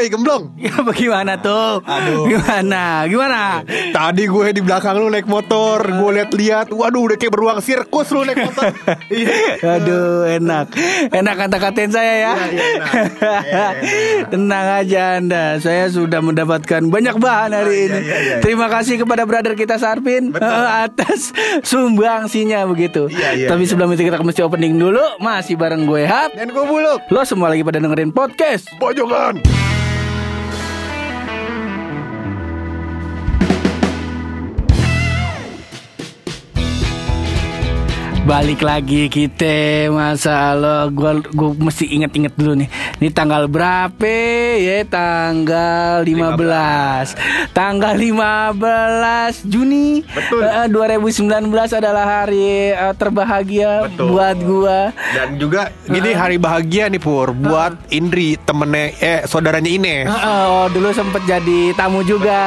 Woi gemblong. Ya bagaimana tuh? Aduh. Gimana? Gimana? Tadi gue di belakang lu naik motor Gue liat-liat. Waduh udah kayak beruang sirkus lu naik motor. Iya. Aduh enak. Enak kata-katain saya ya. Iya, iya, enak. Tenang aja anda. Saya sudah mendapatkan banyak bahan hari ini. Terima kasih kepada brother kita Sarpin Betul. Atas sumbangsinya begitu. Tapi sebelum itu kita mesti opening dulu. Masih bareng gue Hap Dan gue buluk. Lo semua lagi pada dengerin podcast. Pojokan Balik lagi kita Masa lo Gue gua mesti inget-inget dulu nih. Ini tanggal berapa? Ya Tanggal 15 Tanggal 15 Juni Betul. Eh, 2019 adalah hari eh, terbahagia Betul. Buat gua. Dan juga Gini hari bahagia nih Pur Buat Indri Temennya Eh saudaranya Eh, eh, Oh dulu sempet jadi tamu juga.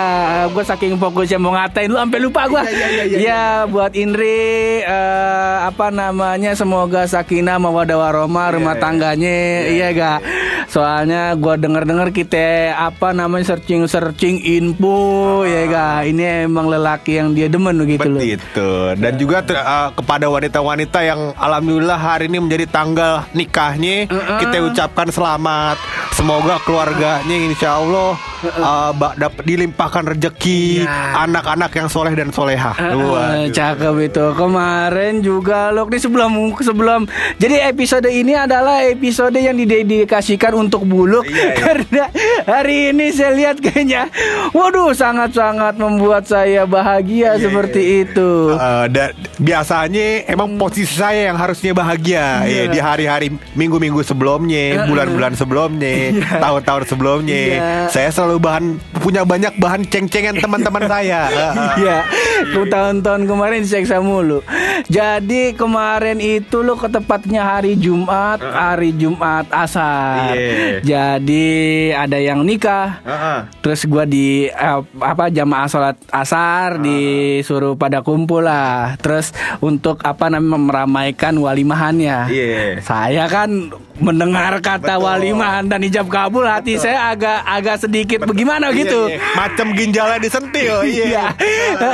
Gue saking fokusnya mau ngatain lu sampai lupa gue Iya, iya, iya, iya, Ya buat Indri eh, Apa namanya? Semoga sakinah mawadah warahmah Rumah iya. tangganya. Iya gak Soalnya gue denger-denger kita Apa namanya searching-searching info Ya gak Ini emang lelaki yang dia demen gitu loh. Begitu. Dan juga ter- eh, kepada wanita-wanita yang Alhamdulillah hari ini menjadi tanggal nikahnya Kita ucapkan selamat. Semoga keluarganya insya Allah eh, ba- dap- dilimpahkan rezeki Ya. Anak-anak yang soleh dan soleha. Eh, Waduh. cakep itu. Kemarin juga loh nih sebelum sebelum jadi episode ini adalah episode yang didedikasikan untuk buluk Iya, iya. karena hari ini saya lihat kayaknya waduh sangat sangat membuat saya bahagia seperti itu Eh, dan biasanya emang posisi saya yang harusnya bahagia Iya. ya di hari-hari minggu-minggu sebelumnya, bulan-bulan sebelumnya, tahun-tahun sebelumnya. Iya. Saya selalu bahan punya banyak bahan ceng-cengan teman-teman saya. Iya, ke tahun-tahun kemarin diseksa mulu. Jadi kemarin itu lo ketepatnya hari Jumat, hari Jumat asar. Iya. Jadi ada yang nikah, Heeh. Terus gua di eh, apa jamaah sholat asar disuruh pada kumpul lah. Terus untuk apa namanya meramaikan walimahannya. Iya. Saya kan mendengar kata Betul. walimahan dan ijab kabul hati saya agak agak sedikit bagaimana gitu. Iya, iya. Macam ginjalnya disentil. Iya. Iya.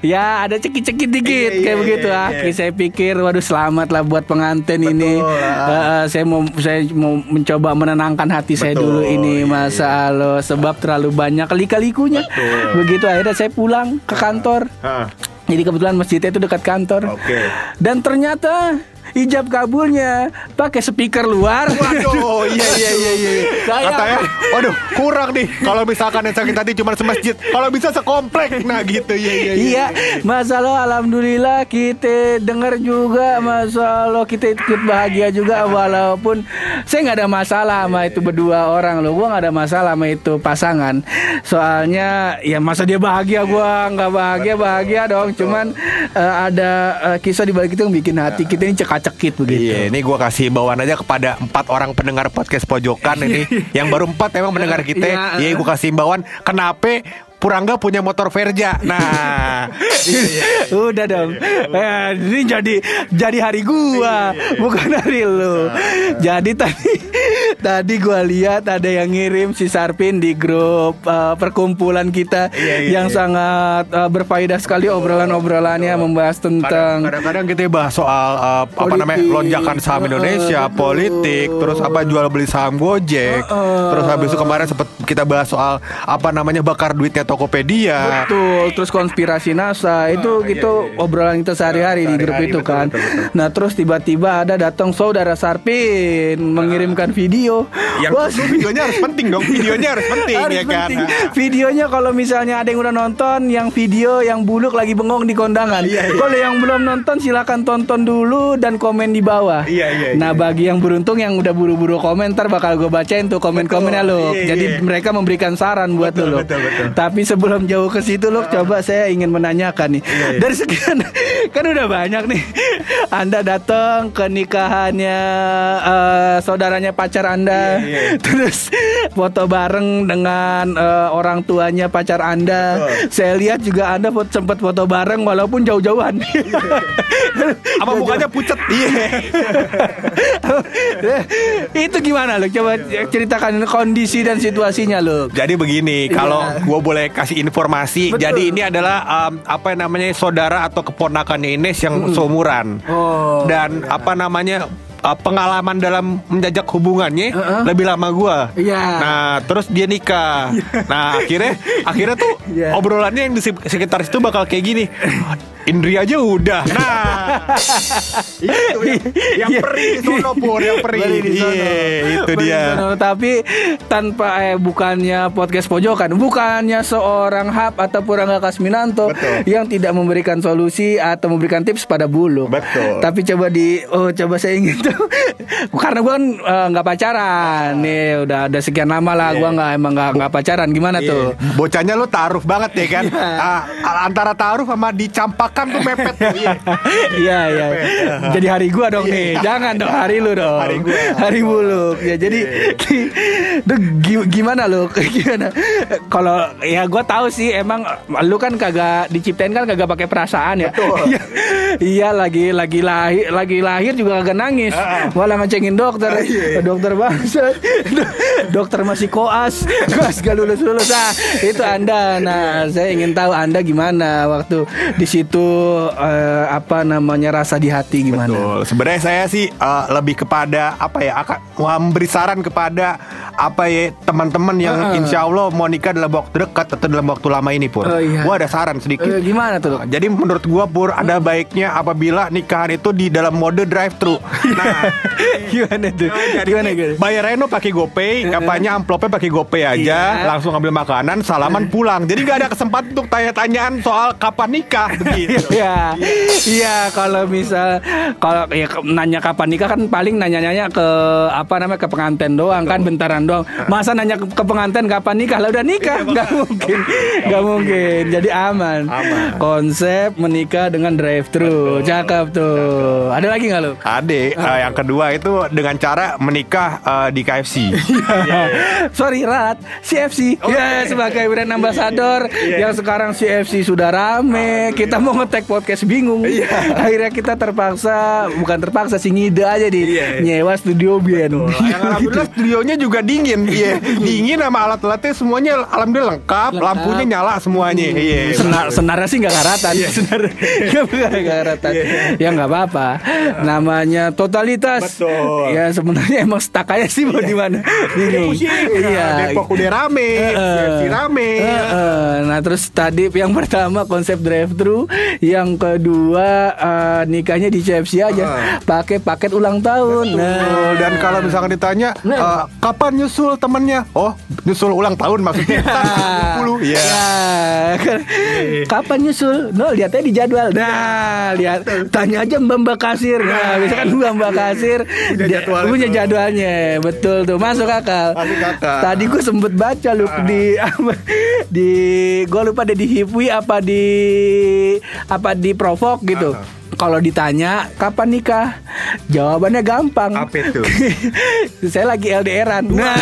Ya ada cekit-cekit dikit Iya, iya, kayak begitu iya, ah. iya. Saya pikir waduh selamat lah buat pengantin ini. ah. Heeh, saya mau saya mau mencoba menenangkan hati saya Betul, dulu ini iya, masa Allah sebab terlalu banyak lika-likunya. Begitu akhirnya saya pulang ke kantor. Hah. Jadi kebetulan masjidnya itu dekat kantor. Oke. Dan ternyata ijab kabulnya pakai speaker luar. Waduh, iya iya iya iya. Saya- Katanya, waduh, kurang nih kalau misalkan yang sakit hati cuma semasjid. Kalau bisa sekomplek. Nah, gitu. Iya iya Iya, masalah alhamdulillah kita dengar juga masalah kita ikut bahagia juga walaupun saya nggak ada masalah sama itu berdua orang loh, gua nggak ada masalah sama itu pasangan. Soalnya ya masa dia bahagia gua nggak bahagia bahagia dong, cuman eh, ada eh, kisah di balik itu yang bikin hati kita ini cekak-cekit begitu. Iya, ini gua kasih bawaan aja kepada empat orang pendengar podcast pojokan ini. Yang baru empat emang mendengar kita. Iya, Iya, gua kasih bawaan. Kenapa Purangga punya motor Verja? Nah, Udah dong. Eh, ini jadi jadi hari gua, bukan hari lu. Jadi tadi tadi gua lihat ada yang ngirim si Sarpin di grup eh, perkumpulan kita Iya, iya, yang iya. sangat eh, berfaedah sekali obrolan-obrolannya membahas tentang kadang-kadang kita bahas soal uh, apa namanya lonjakan saham Indonesia, betul. politik, terus apa jual beli saham Gojek, Heeh. terus habis itu kemarin sempat kita bahas soal apa namanya bakar duitnya Tokopedia. Betul, terus konspirasi NASA itu gitu obrolan kita sehari-hari di grup itu betul, kan. betul, betul. Nah, terus tiba-tiba ada datang saudara Sarpin mengirimkan video. Yang Wah, itu videonya harus penting dong, videonya harus penting harus ya kan. penting. Videonya kalau misalnya ada yang udah nonton, yang video yang buluk lagi bengong di kondangan. Iya, iya. Kalau yang belum nonton silakan tonton dulu dan komen di bawah. Iya, iya, iya. Nah, bagi yang beruntung yang udah buru-buru komentar bakal gue bacain tuh komen-komennya Betul, lo. iya, Jadi iya. mereka memberikan saran buat Betul, lo. betul, betul. Tapi sebelum jauh ke situ lo coba saya ingin menanyakan nih. Iya, iya. Dari sekian kan udah banyak nih. Anda datang ke nikahannya eh, saudaranya pacar Anda, terus foto bareng dengan eh, orang tuanya pacar Anda. Saya lihat juga Anda sempat foto bareng walaupun jauh-jauhan. Apa mukanya pucet? Iya. Itu gimana lo? Coba ceritakan kondisi dan situasinya lo. Jadi begini, kalau gue boleh kasih informasi. Betul. jadi ini adalah um, apa namanya saudara atau keponakannya Ines yang seumuran. Oh. Dan apa namanya uh, pengalaman dalam menjajak hubungannya Uh-uh. lebih lama gua. Iya. Nah, terus dia nikah. nah, akhirnya akhirnya tuh Iya. obrolannya yang di se- sekitar situ bakal kayak gini. Indri aja udah. Nah, itu yang, yang Iya. perih di sono pur, yang perih. Di sono. Iya, itu dia. sono. Tapi tanpa eh bukannya podcast pojokan, bukannya seorang hub atau Purangga Kasminanto Betul. yang tidak memberikan solusi atau memberikan tips pada bulu. Betul. Tapi coba di oh coba saya ingin tahu karena gua kan eh, nggak pacaran nih udah ada sekian lama lah gua nggak emang nggak nggak pacaran gimana tuh? Iya. Bocahnya lu taruh banget ya kan Ah, antara taruh sama dicampakan tuh mepet tuh iya. Iya iya. Jadi hari gua dong nih. Jangan dong hari lu dong. Hari gua. Hari buluk. Ya jadi Duh, gi- gimana lu? Gimana? Kalau ya gua tahu sih emang lu kan kagak diciptain kan kagak pakai perasaan ya. Iya. Iya lagi lagi lahir lagi lahir juga kagak nangis. Malah ngecengin dokter. Dokter bangsa. dokter masih koas. Koas gak lulus lulus. Nah, itu Anda. Nah, saya ingin tahu Anda gimana waktu di situ eh, apa namanya rasa di hati gimana? Betul. Sebenarnya saya sih eh, lebih kepada apa ya akan memberi saran kepada apa ya teman-teman yang Heeh. insya Allah mau nikah dalam waktu dekat atau dalam waktu lama ini pur. Oh, iya. Gua ada saran sedikit. Eh, gimana tuh? Jadi menurut gua pur ada baiknya apabila nikahan itu di dalam mode drive thru. Nah, gimana tuh? Gimana gimana? bayarnya no pakai GoPay, apanya amplopnya pakai GoPay aja, Iya. langsung ambil makanan, salaman pulang. Jadi nggak ada kesempatan untuk tanya-tanyaan soal kapan nikah begitu. Iya, iya. Kalau misal kalau ya nanya kapan nikah kan paling nanya-nanya ke apa namanya ke pengantin doang kan bentaran doang. Masa nanya ke, pengantin kapan nikah? Lah udah nikah, nggak mungkin, nggak mungkin. Jadi aman. Aman. Konsep menikah dengan drive thru, cakep tuh. Ada lagi nggak lo? Ade, eh, yang kedua itu dengan cara menikah eh, di KFC. Sorry Rat, CFC ya sebagai brand ambassador. Yang sekarang CFC sudah rame. Kita mau ngetek podcast bingung. Akhirnya kita terpaksa bukan terpaksa sih ngide aja di nyewa studio band. Yang alhamdulillah studionya juga dingin, iya. Dingin sama alat-alatnya semuanya alhamdulillah lengkap, Lengkap. lampunya nyala semuanya. Iya. Senar senarnya sih nggak karatan, senar nggak karatan. Ya nggak apa-apa. Namanya totalitas. Betul. Ya sebenarnya emang stakanya sih mau di mana. Bingung. Iya. Depok udah rame, KFC rame. Heeh. Nah terus tadi yang pertama konsep drive thru, yang kedua eh, nikahnya di CFC aja, pakai paket ulang tahun. Nah. Dan kalau misalkan ditanya eh, kapan nyusul temennya? Oh, nyusul ulang tahun maksudnya. 20. Iya. Ya, kan. Kapan nyusul? No, lihatnya di jadwal. Nah, lihat tanya aja Mbak Mbak kasir. Nah, bisa kan Mbak Mbak kasir Punya jadwal punya jadwalnya. Betul tuh, masuk akal. Masuk akal. Tadi gue sempet baca lu di apa, di gue lupa deh di Hipwi apa di apa di Provok gitu. Kalau ditanya kapan nikah, jawabannya gampang. Apa itu? Saya lagi LDRan. Nah,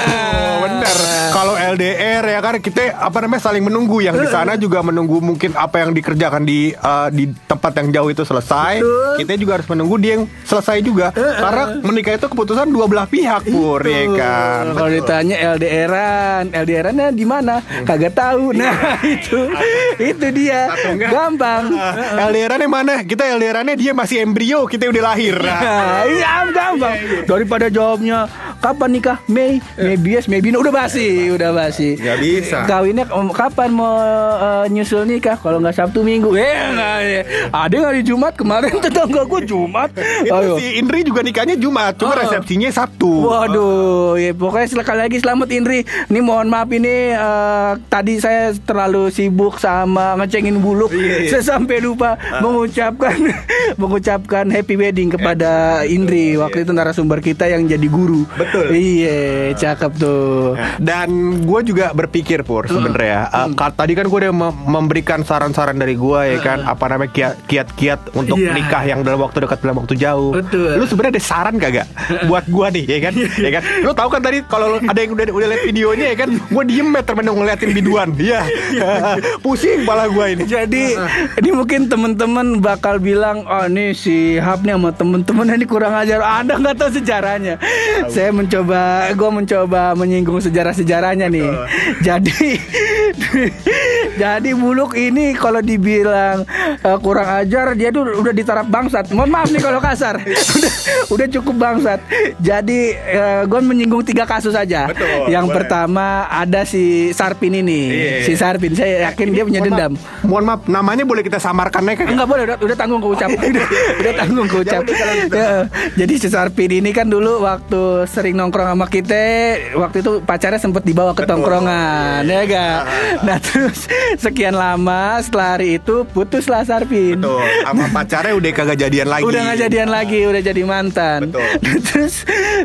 Oh, benar. Kalau LDR ya kan kita apa namanya saling menunggu yang di sana juga menunggu mungkin apa yang dikerjakan di eh, di tempat yang jauh itu selesai. Betul. Kita juga harus menunggu dia yang selesai juga. Karena menikah itu keputusan dua belah pihak, Pur, ya kan. Kalau ditanya LDRan, LDRannya di mana? Kagak tahu. Nah, itu itu dia. Gampang. LDR-nya mana? Kita Dia masih embrio, kita udah lahir. Nah, iya gampang. Daripada jawabnya kapan nikah? Mei, Mei bias, Mei bina udah basi, udah basi. Nggak bisa. Kawinnya kapan mau eh, nyusul nikah? Kalau nggak Sabtu Minggu. Eh, nggak, eh. ada nggak di Jumat kemarin tetangga gue Jumat. itu Ayo. si Indri juga nikahnya Jumat, cuma Oh. resepsinya Sabtu. Waduh, ya pokoknya sekali lagi selamat Indri. Ini mohon maaf ini eh, tadi saya terlalu sibuk sama ngecengin buluk. Saya sampai lupa mengucapkan mengucapkan happy wedding kepada Indri waktu itu narasumber kita yang jadi guru. Betul. Iya, cakep tuh. Dan gue juga berpikir pur sebenarnya. Uh, ka- tadi kan gue udah mem- memberikan saran-saran dari gue ya kan, apa namanya kiat- kiat-kiat untuk Iya. nikah yang dalam waktu dekat dalam waktu jauh. Betul. Lu sebenarnya ada saran kagak buat gue nih ya kan? ya kan? Lu tahu kan tadi kalau ada yang udah udah lihat videonya ya kan, gue diem meter menung ngeliatin biduan. Iya. Pusing kepala gue ini. Jadi ini mungkin teman-teman bakal bilang oh ini si Hap nih sama temen-temen ini kurang ajar. Anda nggak tahu sejarahnya. Saya mencoba, gue mencoba menyinggung sejarah-sejarahnya nih. Jadi jadi Buluk ini kalau dibilang eh, kurang ajar dia tuh udah ditarap bangsat. Mohon maaf nih kalau kasar. udah udah cukup bangsat. Jadi gue menyinggung tiga kasus aja. Betul, Yang boleh. pertama ada si Sarpin ini. Iya. Si Sarpin saya yakin dia punya Mohon dendam. maaf, mohon maaf, namanya boleh kita samarkan ya kan? Enggak boleh, udah, udah tanggung keucap. udah, udah tanggung keucap. Ya jadi si Sarpin ini kan dulu waktu sering nongkrong sama kita, waktu itu pacarnya sempet dibawa ke tongkrongan, ya gak? Nah terus sekian lama setelah hari itu putuslah Sarpin. Betul. Sama pacarnya udah kagak jadian lagi. Udah nggak jadian lagi, udah jadi mantan. Betul. Nah, Terus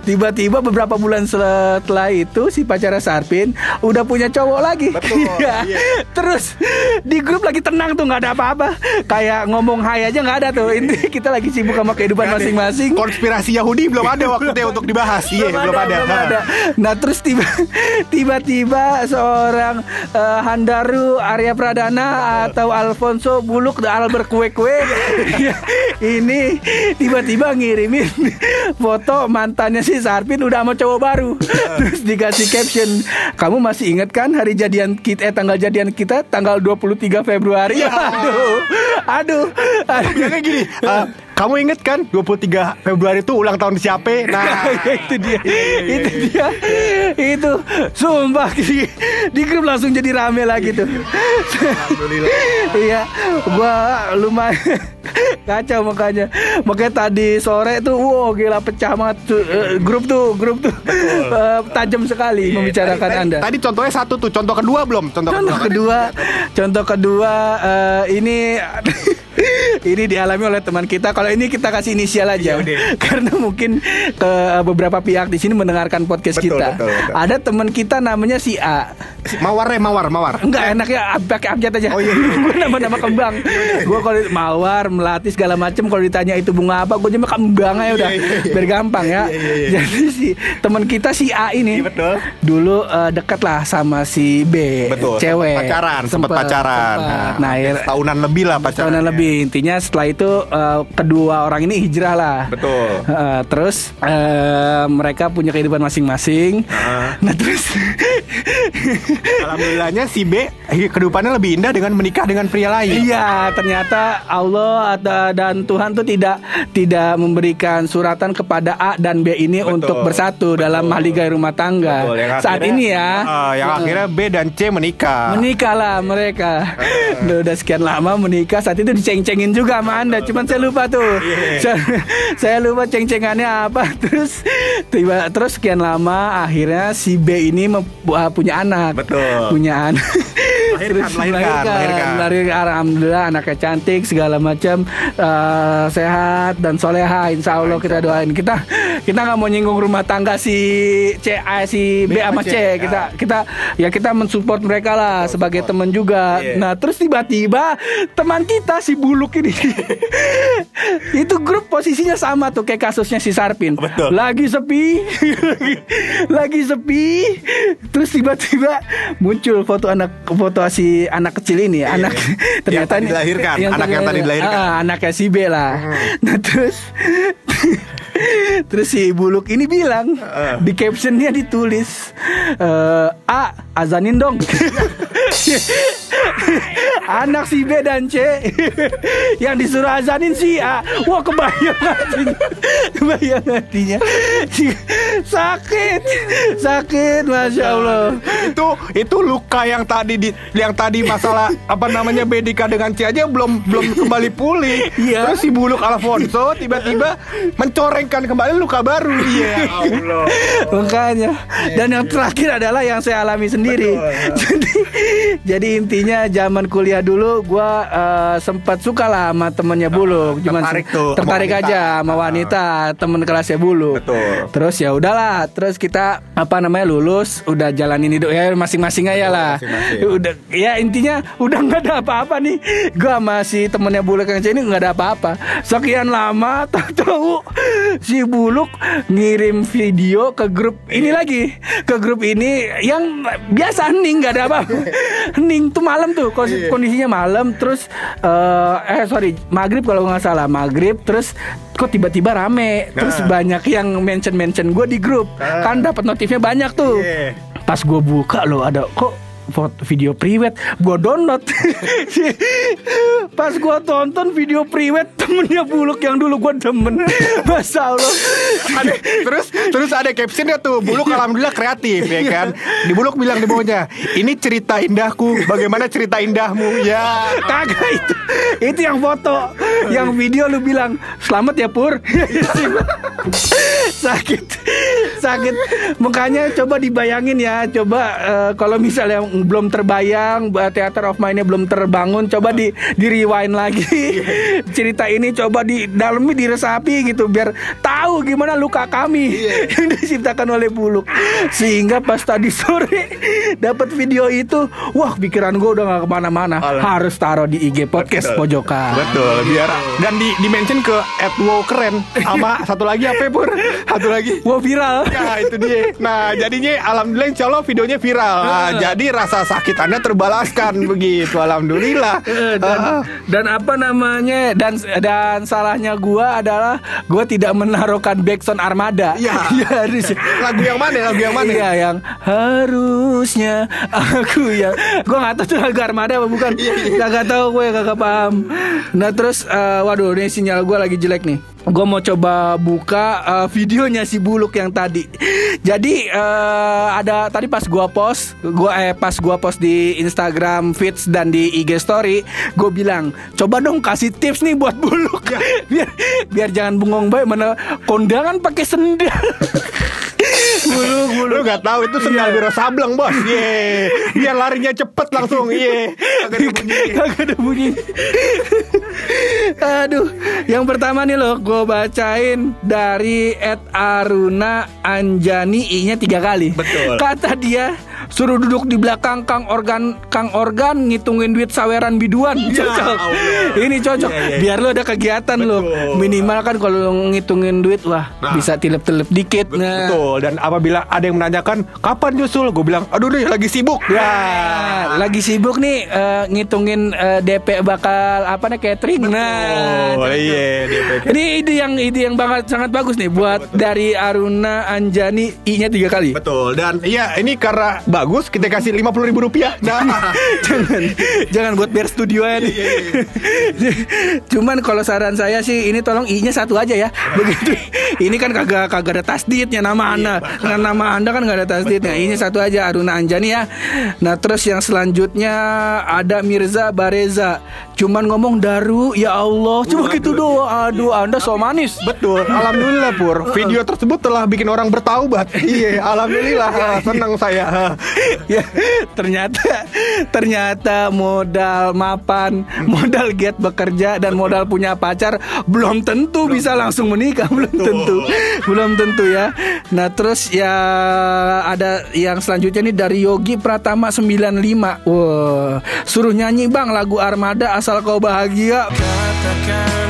tiba-tiba beberapa bulan setelah itu si pacarnya Sarpin udah punya cowok lagi. Betul, Iya. iya. Terus di grup lagi tenang tuh nggak ada apa-apa. Kayak ngomong hai aja nggak ada tuh. Ini kita lagi sibuk sama kehidupan masing-masing. Konspirasi Yahudi belum ada waktunya untuk dibahas. Iya, belum ada. belum ada. Nah terus tiba tiba-tiba seorang eh, Handaru Arya Pradana atau Alfonso Buluk Albert Kue Kue ini tiba-tiba ngirimin foto mantannya si Sarpin udah sama cowok baru. Terus dikasih caption, kamu masih ingat kan hari jadian kita eh, tanggal jadian kita tanggal 23 Februari? Aduh, aduh, aduh. Bilangnya gini, eh, kamu inget kan 23 Februari itu ulang tahun siapa? Nah, itu dia. Itu dia. Itu sumpah di, di grup langsung jadi rame lagi tuh. Iya gua lumayan kacau makanya. Makanya tadi sore tuh wow gila pecah banget tuh. Eh, grup tuh grup tuh. Eh, tajam sekali membicarakan tadi, anda. Tadi contohnya satu tuh, contoh kedua belum? Contoh, Contoh kedua. kedua, contoh kedua eh, ini ini dialami oleh teman kita. Kalau ini kita kasih inisial aja, Iya, karena mungkin ke beberapa pihak di sini mendengarkan podcast Betul, kita. betul, betul. Ada teman kita namanya si A. Mawar ya, mawar, mawar. Enggak enaknya ab- pakai abjad aja. Oh, iya, iya. gue nama-nama kembang. gue kalau mawar, melati segala macem kalau ditanya itu bunga apa, gue cuma kembang aja udah. Iya, iya, iya. Biar gampang ya. Iya, iya, iya. Jadi si teman kita si A ini Iya, betul. dulu eh, dekat lah sama si B, Betul. cewek. Pacaran, sempet, pacaran. sempet. Nah, Nah, akhir- tahunan lebih lah pacaran. tahunan lebih. Intinya setelah itu eh, kedua orang ini hijrah lah. Betul. Eh, terus eh, mereka punya kehidupan masing-masing. Nah terus Alhamdulillahnya si B kehidupannya lebih indah dengan menikah dengan pria lain. Iya, ternyata Allah ada- dan Tuhan tuh tidak tidak memberikan suratan kepada A dan B ini Betul, untuk bersatu dalam mahligai rumah tangga. Betul, yang Saat akhirnya- ini ya. Ah, yang akhirnya B dan C menikah. Menikahlah mereka. Udah, udah sekian lama menikah. Saat itu diceng-cengin juga sama anda. Cuman saya lupa tuh. Iya. Saya, saya lupa ceng-cengannya apa. Terus tiba terus sekian lama akhirnya si B ini mem- punya anak. Betul. Punya anak. Melahirkan, Terus melahirkan, melahirkan. melahirkan. Alhamdulillah anaknya cantik segala macam uh, sehat dan soleha. Insya Allah kita doain. Kita kita nggak mau nyinggung rumah tangga si C A si B, B sama C. C, Kita kita ya kita mensupport mereka lah sebagai teman juga. Iya. Nah, terus tiba-tiba teman kita si Buluk ini itu grup posisinya sama tuh kayak kasusnya si Sarpin. Betul. Lagi sepi, lagi, lagi sepi. Terus tiba-tiba muncul foto anak foto si anak kecil ini, anak ternyata Yang tadi dilahirkan, anak yang tadi dilahirkan. Ah, anaknya si B lah. Nah, terus Terus si Buluk ini bilang di captionnya ditulis eh, A azanin dong. Anak si B dan C yang disuruh azanin si A. Wah kebayang hatinya, kebayang hatinya. Sakit, sakit, masya Allah. itu itu luka yang tadi di yang tadi masalah apa namanya Bedika dengan C aja belum belum kembali pulih. Iya. Terus si Buluk Alfonso tiba-tiba mencorengkan kembali luka baru. Iya Allah. Makanya. Dan yang terakhir adalah yang saya alami sendiri. jadi jadi intinya zaman kuliah dulu gua eh, sempat suka lah sama temennya Buluk. Cuman tertarik tuh sama tertarik wanita. aja sama wanita, temen kelasnya Buluk. Betul. Terus ya udahlah terus kita apa namanya lulus udah jalanin hidup ya masing-masing aja lah masing-masing. udah ya intinya udah nggak ada apa-apa nih gua masih temennya buluk yang ini nggak ada apa-apa sekian lama tahu si buluk ngirim video ke grup ini lagi. Ke grup ini yang biasa hening nggak ada apa-apa. Hening tuh malam tuh kos- kondisinya malam terus eh, eh sorry maghrib kalau nggak salah maghrib terus kok tiba-tiba rame. Terus Nah. banyak yang mention mention gue di grup. Kan dapat notifnya banyak tuh. Iya. pas gue buka loh ada kok video priwet gue download. Pas gue tonton video priwet temennya buluk yang dulu gue demen. Masa Allah. Ada- terus terus ada captionnya tuh Buluk alhamdulillah kreatif ya kan? Di Buluk bilang di bawahnya Ini cerita indahku Bagaimana cerita indahmu? Ya. Kagak itu itu yang foto yang video lu bilang selamat ya pur. Sakit sakit. Makanya coba dibayangin ya. Coba eh, kalau misalnya belum terbayang eh, Theater of Mind-nya belum terbangun coba di di rewind lagi. Cerita ini coba di dalemi diresapi gitu biar tahu gimana luka kami yang diciptakan oleh Buluk. Sehingga pas tadi sore dapat video itu wah pikiran gue udah gak ke mana-mana. Harus taruh di IG podcast Betul. pojokan. Betul biar Dan di, di mention ke At wow keren Sama satu lagi apa ya Pur? Satu lagi. Wah viral Ya itu dia Nah jadinya Alhamdulillah insya Allah videonya viral nah, Jadi rasa sakit anda terbalaskan Begitu Alhamdulillah Eh, dan, Ah. dan apa namanya dan dan salahnya gua adalah gua tidak menaruhkan backsound armada. Ya. Iya, harus. Lagu yang mana Lagu yang mana Iya yang harusnya aku yang gua nggak tahu tuh lagu armada apa bukan Iya, kagak tahu gue kagak paham nah terus eh, waduh ini sinyal gua lagi jelek nih gue mau coba buka eh, videonya si buluk yang tadi. Jadi eh, ada tadi pas gua post gua eh pas gua post di Instagram feeds dan di IG story gue bilang coba dong kasih tips nih buat buluk. Biar biar jangan bengong baik mana kondangan pakai sendal buluk buluk Lu gak tahu itu sendal biro sableng bos Ye Biar larinya cepet langsung Ye Kagak ada bunyi. Kagak ada bunyi. Aduh, yang pertama nih loh, gue bacain dari Ed Aruna Anjani I-nya tiga kali. Betul. Kata dia suruh duduk di belakang Kang Organ Kang Organ ngitungin duit saweran biduan cocok Allah. ini cocok Iya, iya. biar lo ada kegiatan lo Betul. minimal kan kalau lo ngitungin duit wah Nah. bisa tilep-tilep dikit nah Betul Dan apabila ada yang menanyakan Kapan nyusul Gue bilang Aduh deh lagi sibuk Ya, Ya lagi sibuk nih eh, ngitungin eh, DP bakal apa nih catering. Nah, Oh iya DP. ini ide yang ide yang banget sangat bagus nih buat dari Aruna Anjani I-nya tiga kali. Betul Dan iya ini karena bagus Kita kasih 50 ribu rupiah Nah jangan jangan buat biar studio aja nih. Cuman kalau saran saya sih ini tolong I-nya satu aja ya. Begitu. Ini kan kagak kagak ada tasdidnya nama Anda. Dengan nama Anda kan nggak ada tasdidnya. I-nya satu aja Aruna Anjani ya. Nah, terus yang selanjutnya ada Mirza Bareza. Cuman ngomong daru ya Allah. Cuma gitu doang. Aduh, Anda so manis. Betul Alhamdulillah Pur Video tersebut telah bikin orang bertaubat Iya Alhamdulillah Ah, Senang saya ya ternyata ternyata modal mapan modal get bekerja dan modal punya pacar belum tentu bisa langsung menikah belum tentu. Belum tentu ya. Nah terus ya ada yang selanjutnya nih dari Yogi Pratama 95 wah suruh nyanyi bang lagu Armada asal kau bahagia. Katakanlah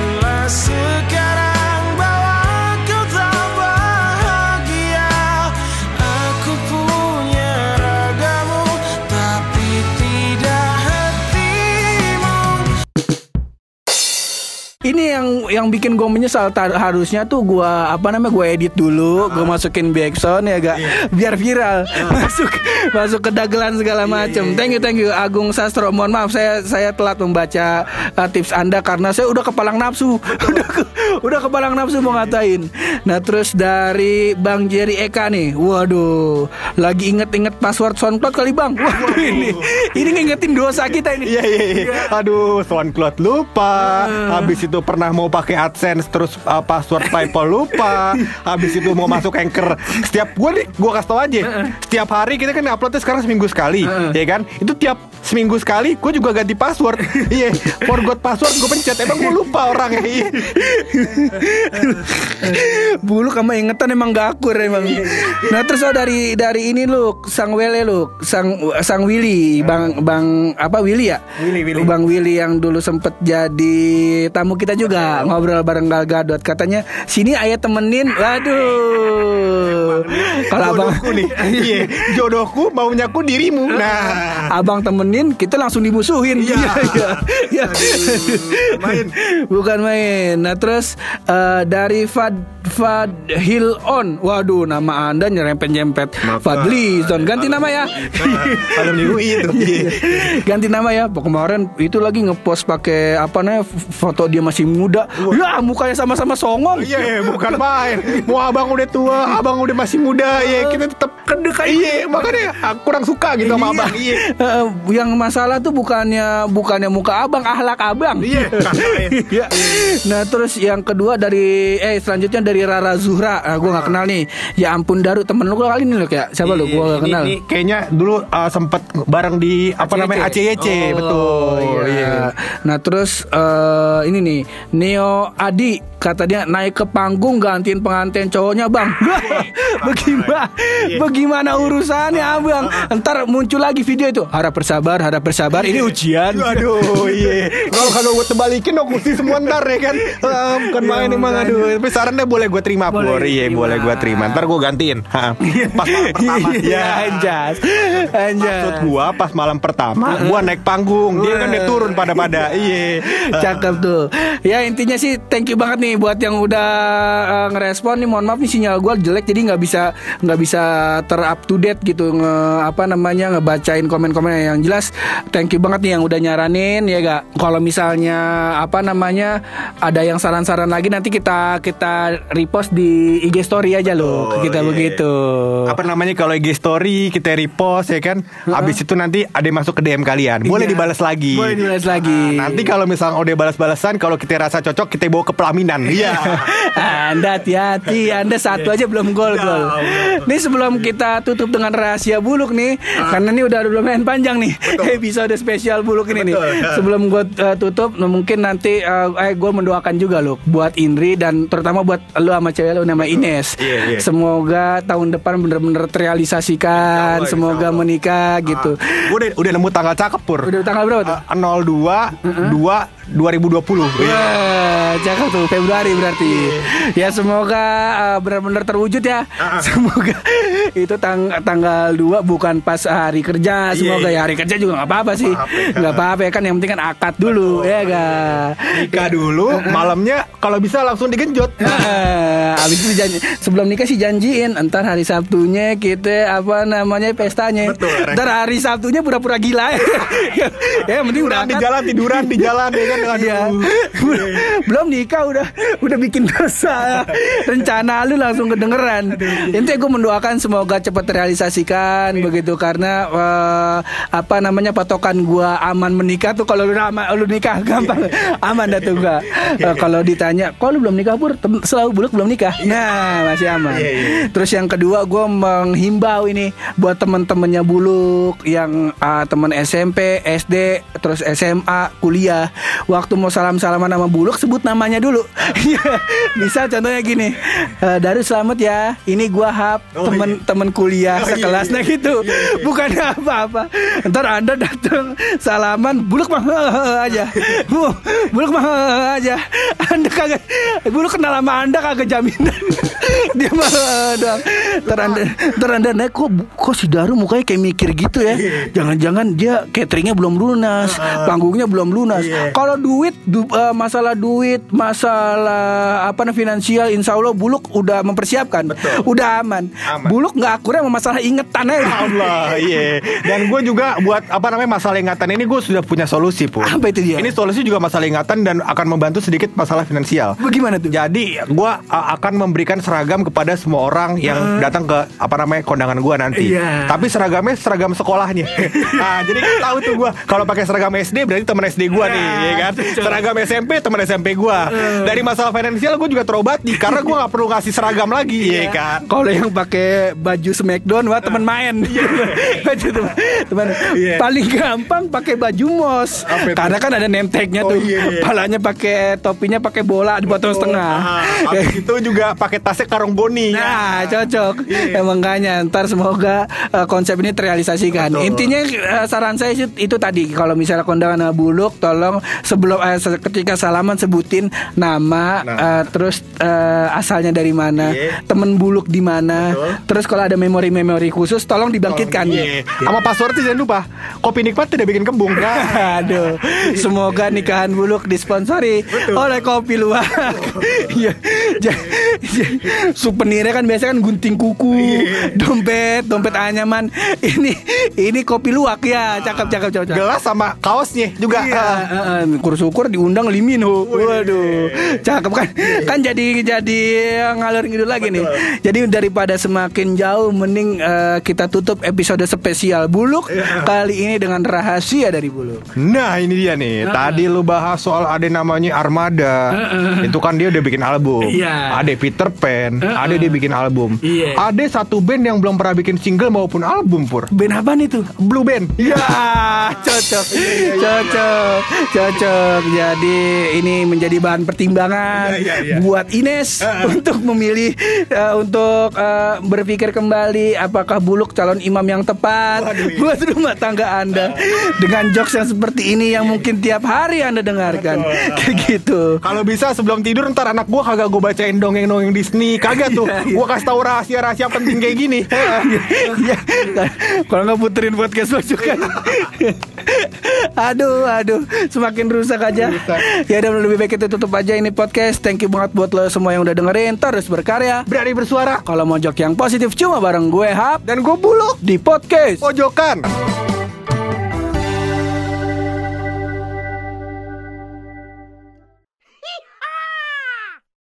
yang bikin gue menyesal Tar- harusnya tuh gue apa namanya gue edit dulu, gue masukin backsound ya gak, biar viral, masuk masuk ke dagelan segala macem. Thank you thank you Agung Sastro. Mohon maaf saya saya telat membaca uh, tips anda karena saya udah kepalang nafsu, udah ke, udah kepalang nafsu mau ngatain. Nah terus dari Bang Jerry Eka nih, waduh, lagi inget-inget password SoundCloud kali bang. Waduh. Ini ini ngingetin dosa kita ini. Iya iya iya. Aduh SoundCloud lupa. Habis itu pernah mau pakai pakai AdSense terus uh, password PayPal lupa. Habis itu mau masuk Anchor. Setiap gue nih, gue kasih tau aja. Setiap hari kita kan uploadnya sekarang seminggu sekali, ya kan? Itu tiap seminggu sekali gue juga ganti password. Iya, forgot password gue pencet. Emang gue lupa orangnya. Iya. Bulu sama ingetan emang gak akur emang. Nah terus oh, dari dari ini lu sang Wele lu sang sang Willy bang bang apa Willy ya? Willy, Willy. Bang Willy yang dulu sempet jadi tamu kita juga ngobrol bareng Gal Gadot katanya sini ayah temenin. Waduh. Kalau abang Jodohku nih. Iya, jodohku maunya ku dirimu. Nah, abang temenin kita langsung dimusuhin. Iya. iya. iya. main. Bukan main. Nah terus eh, dari Fad Fad Hill On. Waduh nama anda nyerempet-nyempet Fadli Zon. Ganti nama ya. Iya. Ganti nama ya. Kemarin itu lagi ngepost pakai apa namanya foto dia masih muda. Ya mukanya sama-sama songong. Iya, iya, bukan main. Mau abang udah tua, abang udah masih muda, ya kita tetap kedekat. Iya, makanya aku kurang suka gitu sama abang. Iya. Eh, yang masalah tuh bukannya bukannya muka abang, ahlak abang. Iya, Iya. Nah terus yang kedua dari eh selanjutnya dari Rara Zuhra, ah, gue nggak kenal nih. Ya ampun Daru temen lu kali ini lo kayak siapa lu? Gue Ini- kenal. ini kayaknya dulu uh, sempet bareng di apa namanya ACYC, Oh, betul. iya. Nah terus eh, ini nih Neo Adi kata dia naik ke panggung gantiin pengantin cowoknya bang. bagaimana? Bagaimana urusannya abang? Ntar muncul lagi video itu harap bersabar, harap bersabar. Ini ujian. Aduh, iya. Kalau kalau gue tebalikin dong mesti semua ntar ya kan. Ah, bukan main emang aduh. Tapi sarannya boleh gue terima Boleh. Iya, boleh gue terima. Ntar gue gantiin. Ha, Pas malam pertama. Iya, anjas. Anjas. Maksud gua pas malam pertama gua naik panggung dia kan dia turun pada pada iya Cakep tuh. Ya intinya sih thank you banget nih buat yang udah uh, ngerespon nih. Mohon maaf nih sinyal gue jelek jadi nggak bisa nggak bisa ter up to date gitu nge apa namanya ngebacain komen-komen yang jelas. Thank you banget nih yang udah nyaranin ya gak. Kalau misalnya apa namanya ada yang saran-saran lagi nanti kita kita repost di IG story aja loh. kita iya. begitu. apa namanya kalau IG story kita repost ya kan habis itu nanti ada yang masuk ke DM kalian boleh Iya. dibalas lagi Boleh dibalas lagi. Nah, nanti kalau misalnya udah balas-balasan kalau kita rasa cocok kita bawa ke pelaminan iya. Anda hati-hati Anda satu aja belum gol-gol Nih sebelum kita tutup dengan rahasia buluk nih Karena ini udah lumayan panjang nih Episode spesial buluk ini nih. Sebelum gue uh, tutup nah, Mungkin nanti uh, eh, Gue mendoakan juga loh Buat Indri Dan terutama buat lu sama cewek lu nama Ines. Iya, iya. Semoga tahun depan bener-bener terrealisasikan Insya Allah, Semoga menikah gitu. Gua udah udah nemu tanggal cakep pur. Udah tanggal berapa tuh? Uh, 02 2 2020 Iya. Wah, cakep tuh Februari berarti. Ya semoga uh, benar-benar terwujud ya. Semoga itu tang tanggal 2 bukan pas hari kerja. Semoga ya hari kerja juga nggak apa-apa sih. Nggak apa-apa ya kan yang penting kan akad dulu ya ga. nikah dulu malamnya kalau bisa langsung digenjot Nah, abis itu janji, sebelum nikah sih janjiin entar hari Sabtunya kita apa namanya pestanya. Betul. Ntar hari Sabtunya pura-pura gila. ya, yang penting udah di jalan tiduran di jalan ya kan Aduh. Iya. Belum nikah udah udah bikin dosa. Rencana lu langsung kedengeran. Intinya gue mendoakan semoga cepat terrealisasikan begitu karena eh, apa namanya patokan gua aman menikah tuh kalau lu aman lu nikah gampang aman dah tuh gua. Eh, kalau ditanya, "Kok lu belum nikah, Pur?" Selalu buluk belum nikah. Nah, masih aman. Iya, iya. Terus yang kedua gue menghimbau ini buat temen-temennya buluk yang ah, temen SMP, SD, terus SMA, kuliah. Waktu mau salam-salaman sama buluk sebut namanya dulu. Iya, Bisa contohnya gini. "Eh, Daru selamat ya. Ini gua Hap, Oh, temen temen kuliah Oh, iya, sekelas iya. nah gitu. Bukan apa-apa. Ntar Anda datang salaman buluk mah aja. Bu, buluk mah aja. Anda kagak buluk kenal sama Anda kagak jaminan. Dia mah doang. Ntar Anda, ntar anda naik kok kok si Daru mukanya kayak mikir gitu ya. Jangan-jangan dia cateringnya belum lunas, panggungnya belum lunas. Kalau duit du- eh, masalah duit, masalah apa namanya finansial, insya Allah Buluk udah mempersiapkan, udah aman. Aman. Buluk nggak akurat sama masalah ingetan aja. Allah, iya. Dan gue juga buat apa namanya masalah ingatan ini gue sudah punya solusi pun. Apa itu dia? Ini solusi juga masalah ingatan dan akan membantu sedikit masalah finansial. Bagaimana tuh? Jadi gue akan memberikan 100 seragam kepada semua orang yang datang ke apa namanya kondangan gua nanti. Iya. Tapi seragamnya seragam sekolahnya. nah, jadi tahu tuh gua kalau pakai seragam SD berarti teman SD gua nih, ya kan? Seragam SMP teman SMP gua. Dari masalah finansial gua juga terobati karena gua nggak perlu ngasih seragam lagi, ya kan? Kalau yang pakai baju Smackdown wah teman main. baju teman. Iya. Paling gampang pakai baju mos. Itu? Karena kan ada name tag-nya Oh, tuh. iya. Palanya pakai topinya pakai bola dipotong setengah. Nah, habis itu juga pakai tasnya karung boni. Nah, cocok. Ya, makanya ntar semoga uh, konsep ini terrealisasikan. Betul. Intinya uh, saran saya sih itu tadi kalau misalnya kondangan buluk tolong sebelum eh, se- ketika salaman sebutin nama Nah. uh, terus uh, asalnya dari mana, Iya. temen buluk di mana. Betul. Terus kalau ada memori-memori khusus tolong dibangkitkan. Iya. Sama passwordnya jangan lupa. Kopi nikmat tidak bikin kembung. Nah, Aduh, semoga nikahan buluk disponsori oleh kopi luwak. Iya, souvenirnya kan biasanya kan gunting kuku, dompet, dompet anyaman. Ini ini kopi luwak ya, cakep cakep cakep. cakep. gelas sama kaosnya juga. Iya, Ah. uh, uh, syukur diundang Limino. Waduh, cakep kan? Kan jadi jadi ngalur ngidul lagi nih. Jadi daripada semakin jauh, mending uh, kita tutup episode spesial Buluk kali ini dengan rahasia dari Buluk. Nah ini dia nih. Tadi lu bahas soal ada namanya Armada. Itu kan dia udah bikin album. Iya. Ada Peter Pan. Ada dia bikin album. Iya. Ada satu band yang belum pernah bikin single maupun album Pur. Band apa nih tuh? Blue Band. Ya, cocok, cocok, cocok. Jadi ini menjadi bahan pertimbangan Iya, iya, iya. buat Ines untuk memilih, eh, untuk eh, berpikir kembali apakah Buluk calon imam yang tepat Waduh, iya. buat rumah tangga anda. Dengan jokes yang seperti ini yang mungkin tiap hari anda dengarkan, kayak gitu. Kalau bisa sebelum tidur ntar anak gua kagak gua bacain dongeng-dongeng Disney. Kagak tuh. Iya, iya. Gua kasih tahu rahasia-rahasia penting kayak gini. Iya, kalau nggak puterin podcast juga. aduh, aduh, semakin rusak aja. Ya udah lebih baik kita tutup aja ini podcast. Thank you banget buat lo semua yang udah dengerin. Terus berkarya. Berani bersuara Kalau mau jok yang positif cuma bareng gue Hap Dan gue buluk di podcast. Pojokan